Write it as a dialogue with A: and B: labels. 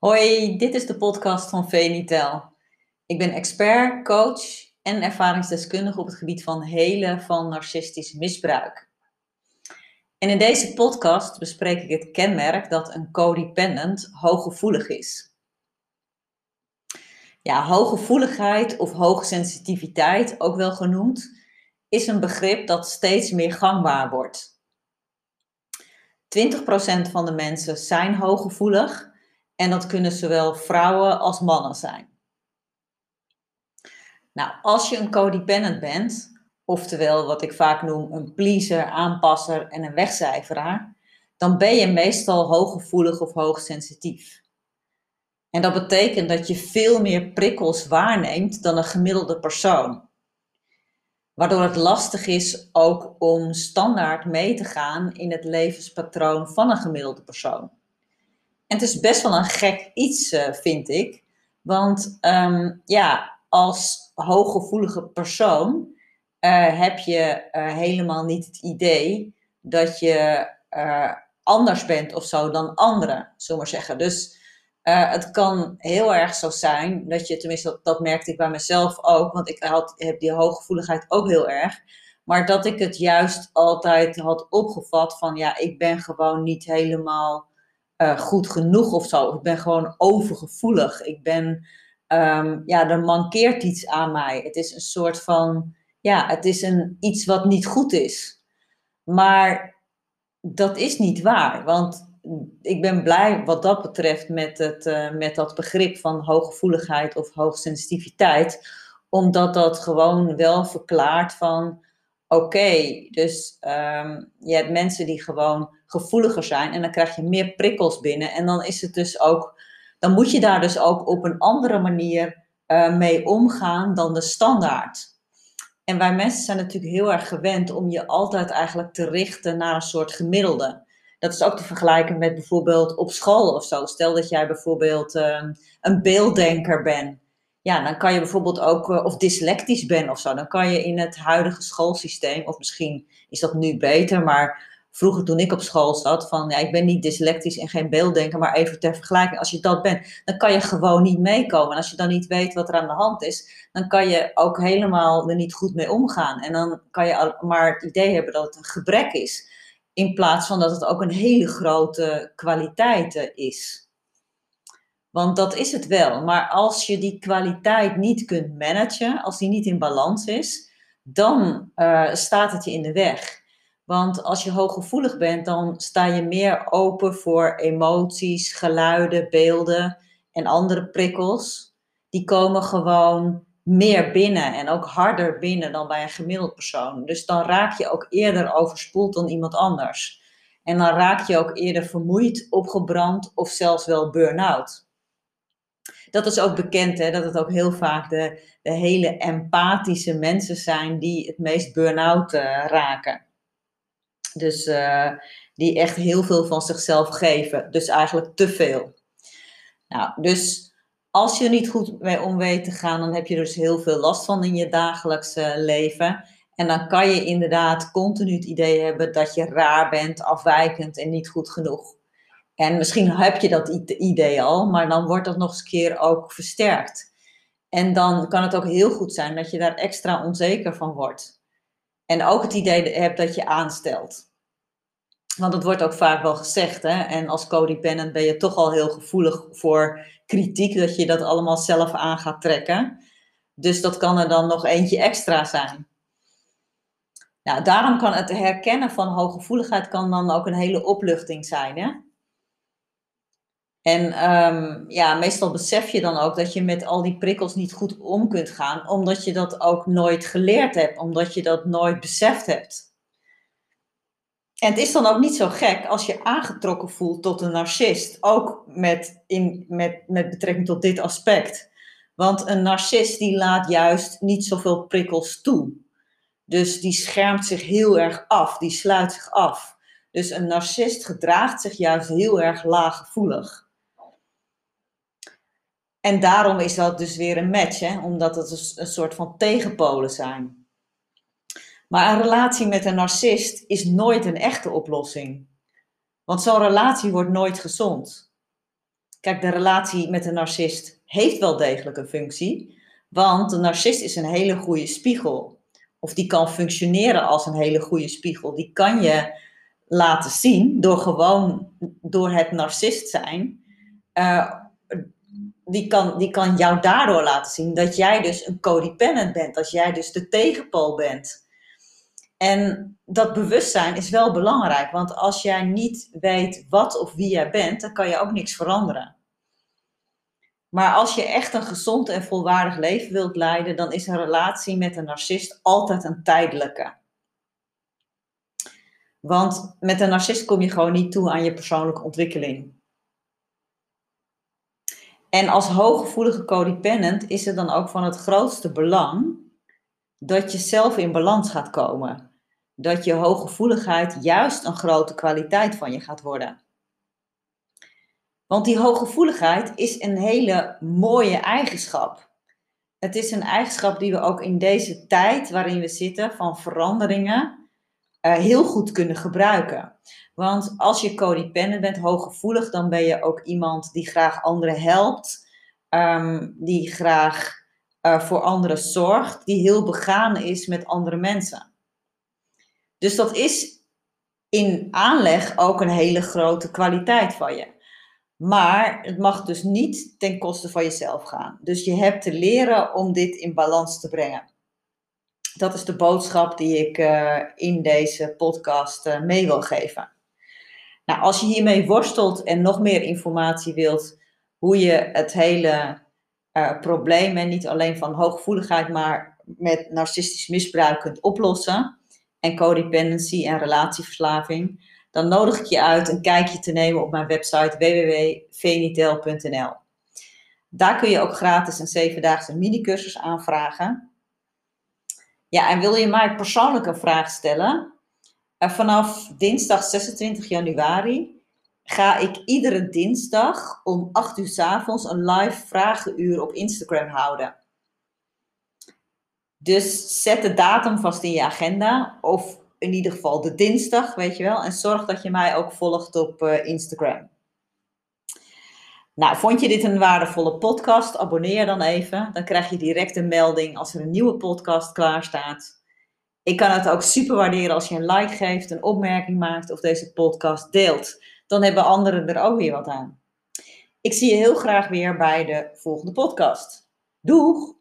A: Hoi, dit is de podcast van Venitel. Ik ben expert, coach en ervaringsdeskundige op het gebied van helen van narcistisch misbruik. En in deze podcast bespreek ik het kenmerk dat een codependent hooggevoelig is. Ja, hooggevoeligheid of hoogsensitiviteit, ook wel genoemd, is een begrip dat steeds meer gangbaar wordt. 20% van de mensen zijn hooggevoelig en dat kunnen zowel vrouwen als mannen zijn. Nou, als je een codependent bent, oftewel wat ik vaak noem een pleaser, aanpasser en een wegcijferaar, dan ben je meestal hooggevoelig of hoogsensitief. En dat betekent dat je veel meer prikkels waarneemt dan een gemiddelde persoon. Waardoor het lastig is ook om standaard mee te gaan in het levenspatroon van een gemiddelde persoon. En het is best wel een gek iets, uh, vind ik. Want um, ja, als hooggevoelige persoon uh, heb je uh, helemaal niet het idee dat je anders bent of zo dan anderen, zullen maar zeggen. Dus het kan heel erg zo zijn dat je, tenminste dat, dat merkte ik bij mezelf ook, want ik had, heb die hooggevoeligheid ook heel erg. Maar dat ik het juist altijd had opgevat van ja, ik ben gewoon niet helemaal uh, goed genoeg of zo. Ik ben gewoon overgevoelig. Ik ben, um, ja, er mankeert iets aan mij. Het is een soort van, ja, het is een, iets wat niet goed is. Maar dat is niet waar, want ik ben blij wat dat betreft met, het, uh, met dat begrip van hooggevoeligheid of hoogsensitiviteit, omdat dat gewoon wel verklaart van oké, dus um, je hebt mensen die gewoon gevoeliger zijn en dan krijg je meer prikkels binnen en dan is het dus ook, dan moet je daar dus ook op een andere manier uh, mee omgaan dan de standaard. En wij mensen zijn natuurlijk heel erg gewend om je altijd eigenlijk te richten naar een soort gemiddelde. Dat is ook te vergelijken met bijvoorbeeld op school of zo. Stel dat jij bijvoorbeeld uh, een beelddenker bent ja, dan kan je bijvoorbeeld ook, uh, of dyslectisch bent of zo, dan kan je in het huidige schoolsysteem, of misschien is dat nu beter, maar vroeger toen ik op school zat, van ja, ik ben niet dyslectisch en geen beelddenker, maar even ter vergelijking, als je dat bent, dan kan je gewoon niet meekomen. En als je dan niet weet wat er aan de hand is, dan kan je ook helemaal er niet goed mee omgaan. En dan kan je maar het idee hebben dat het een gebrek is, in plaats van dat het ook een hele grote kwaliteit eh, is. Want dat is het wel. Maar als je die kwaliteit niet kunt managen, als die niet in balans is, dan uh, staat het je in de weg. Want als je hooggevoelig bent, dan sta je meer open voor emoties, geluiden, beelden en andere prikkels. Die komen gewoon meer binnen en ook harder binnen dan bij een gemiddeld persoon. Dus dan raak je ook eerder overspoeld dan iemand anders. En dan raak je ook eerder vermoeid, opgebrand of zelfs wel burn-out dat is ook bekend, hè, dat het ook heel vaak de, hele empathische mensen zijn die het meest burn-out uh, raken. Dus uh, die echt heel veel van zichzelf geven. Dus eigenlijk te veel. Nou, dus als je er niet goed mee om weet te gaan, dan heb je dus heel veel last van in je dagelijkse leven. En dan kan je inderdaad continu het idee hebben dat je raar bent, afwijkend en niet goed genoeg. En misschien heb je dat idee al, maar dan wordt dat nog eens een keer ook versterkt. En dan kan het ook heel goed zijn dat je daar extra onzeker van wordt. En ook het idee hebt dat je aanstelt. Want het wordt ook vaak wel gezegd, hè? en als codependent ben je toch al heel gevoelig voor kritiek, dat je dat allemaal zelf aan gaat trekken. Dus dat kan er dan nog eentje extra zijn. Nou, daarom kan het herkennen van hooggevoeligheid kan dan ook een hele opluchting zijn. Hè? En um, ja, meestal besef je dan ook dat je met al die prikkels niet goed om kunt gaan, omdat je dat ook nooit geleerd hebt, omdat je dat nooit beseft hebt. En het is dan ook niet zo gek als je aangetrokken voelt tot een narcist, ook met, in, met, met betrekking tot dit aspect. Want een narcist die laat juist niet zoveel prikkels toe. Dus die schermt zich heel erg af, die sluit zich af. Dus een narcist gedraagt zich juist heel erg laaggevoelig. En daarom is dat dus weer een match, hè? omdat het een soort van tegenpolen zijn. Maar een relatie met een narcist is nooit een echte oplossing. Want zo'n relatie wordt nooit gezond. Kijk, de relatie met een narcist heeft wel degelijk een functie, want de narcist is een hele goede spiegel. Of die kan functioneren als een hele goede spiegel. Die kan je laten zien door gewoon door het narcist zijn. Uh, die, kan, die kan jou daardoor laten zien dat jij dus een codependent bent. Dat jij dus de tegenpool bent. En dat bewustzijn is wel belangrijk, want als jij niet weet wat of wie jij bent, dan kan je ook niks veranderen. Maar als je echt een gezond en volwaardig leven wilt leiden, dan is een relatie met een narcist altijd een tijdelijke. Want met een narcist kom je gewoon niet toe aan je persoonlijke ontwikkeling. En als hooggevoelige codependent is het dan ook van het grootste belang dat je zelf in balans gaat komen dat je hooggevoeligheid juist een grote kwaliteit van je gaat worden. Want die hooggevoeligheid is een hele mooie eigenschap. Het is een eigenschap die we ook in deze tijd waarin we zitten van veranderingen uh, heel goed kunnen gebruiken. Want als je codependent bent, hooggevoelig, dan ben je ook iemand die graag anderen helpt, um, die graag uh, voor anderen zorgt, die heel begaan is met andere mensen. Dus dat is in aanleg ook een hele grote kwaliteit van je. Maar het mag dus niet ten koste van jezelf gaan. Dus je hebt te leren om dit in balans te brengen. Dat is de boodschap die ik uh, in deze podcast uh, mee wil geven. Nou, als je hiermee worstelt en nog meer informatie wilt, hoe je het hele uh, probleem, en niet alleen van hooggevoeligheid, maar met narcistisch misbruik kunt oplossen, en codependency en relatieverslaving, dan nodig ik je uit een kijkje te nemen op mijn website www.venitel.nl. Daar kun je ook gratis een zevendaagse minicursus aanvragen. Ja, en wil je mij persoonlijk een vraag stellen? Eh, vanaf dinsdag 26 januari ga ik iedere dinsdag om 8 uur s avonds een live vragenuur op Instagram houden. Dus zet de datum vast in je agenda. Of in ieder geval de dinsdag, weet je wel. En zorg dat je mij ook volgt op uh, Instagram. Nou, vond je dit een waardevolle podcast? Abonneer dan even. Dan krijg je direct een melding als er een nieuwe podcast klaar staat. Ik kan het ook super waarderen als je een like geeft, een opmerking maakt of deze podcast deelt. Dan hebben anderen er ook weer wat aan. Ik zie je heel graag weer bij de volgende podcast. Doeg!